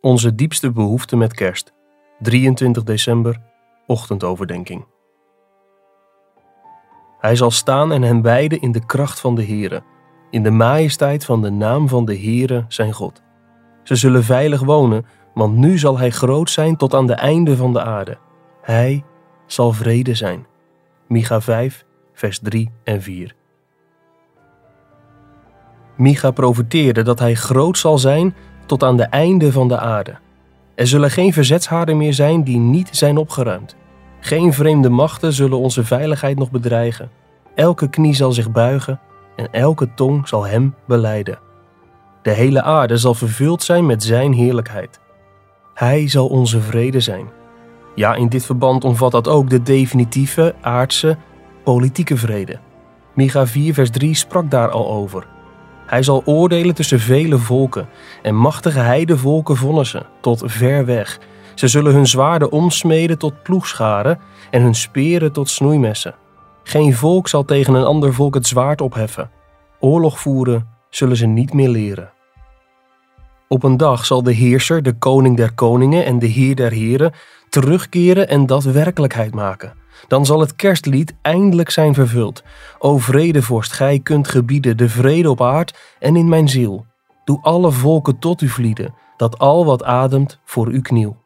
Onze diepste behoefte met kerst. 23 december, ochtendoverdenking. Hij zal staan en hen wijden in de kracht van de Heere, in de majesteit van de naam van de Heere zijn God. Ze zullen veilig wonen, want nu zal hij groot zijn tot aan de einde van de aarde. Hij zal vrede zijn. Micha 5, vers 3 en 4. Micha profeteerde dat hij groot zal zijn tot aan de einde van de aarde. Er zullen geen verzetshaarden meer zijn die niet zijn opgeruimd. Geen vreemde machten zullen onze veiligheid nog bedreigen. Elke knie zal zich buigen en elke tong zal hem beleiden. De hele aarde zal vervuld zijn met zijn heerlijkheid. Hij zal onze vrede zijn. Ja, in dit verband omvat dat ook de definitieve, aardse, politieke vrede. Micha 4, vers 3 sprak daar al over. Hij zal oordelen tussen vele volken en machtige heidevolken vonnissen tot ver weg. Ze zullen hun zwaarden omsmeden tot ploegscharen en hun speren tot snoeimessen. Geen volk zal tegen een ander volk het zwaard opheffen. Oorlog voeren zullen ze niet meer leren. Op een dag zal de heerser, de koning der koningen en de heer der heren terugkeren en dat werkelijkheid maken. Dan zal het kerstlied eindelijk zijn vervuld. O vredevorst, gij kunt gebieden de vrede op aard en in mijn ziel. Doe alle volken tot u vlieden, dat al wat ademt voor u kniel.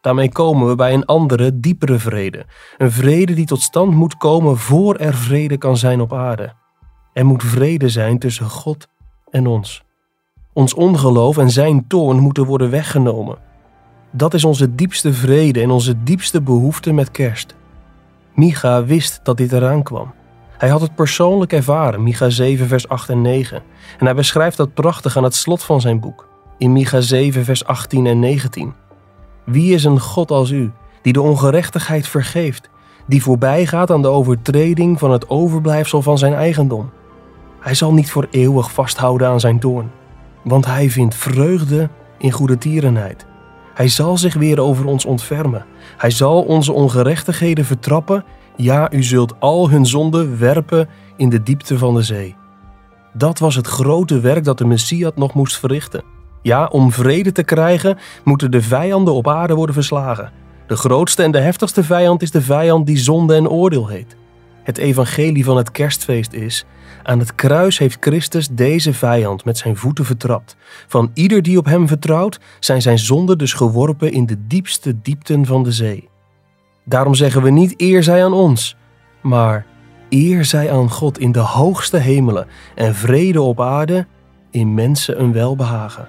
Daarmee komen we bij een andere, diepere vrede. Een vrede die tot stand moet komen voor er vrede kan zijn op aarde. Er moet vrede zijn tussen God en ons. Ons ongeloof en zijn toorn moeten worden weggenomen. Dat is onze diepste vrede en onze diepste behoefte met kerst. Micha wist dat dit eraan kwam. Hij had het persoonlijk ervaren, Micha 7, vers 8 en 9. En hij beschrijft dat prachtig aan het slot van zijn boek, in Micha 7, vers 18 en 19. Wie is een God als u, die de ongerechtigheid vergeeft, die voorbij gaat aan de overtreding van het overblijfsel van zijn eigendom? Hij zal niet voor eeuwig vasthouden aan zijn toorn, want hij vindt vreugde in goede tierenheid. Hij zal zich weer over ons ontfermen. Hij zal onze ongerechtigheden vertrappen. Ja, u zult al hun zonden werpen in de diepte van de zee. Dat was het grote werk dat de Messias nog moest verrichten. Ja, om vrede te krijgen, moeten de vijanden op aarde worden verslagen. De grootste en de heftigste vijand is de vijand die zonde en oordeel heet. Het evangelie van het kerstfeest is: aan het kruis heeft Christus deze vijand met zijn voeten vertrapt. Van ieder die op hem vertrouwt, zijn zijn zonden dus geworpen in de diepste diepten van de zee. Daarom zeggen we niet eer zij aan ons, maar eer zij aan God in de hoogste hemelen en vrede op aarde in mensen een welbehagen.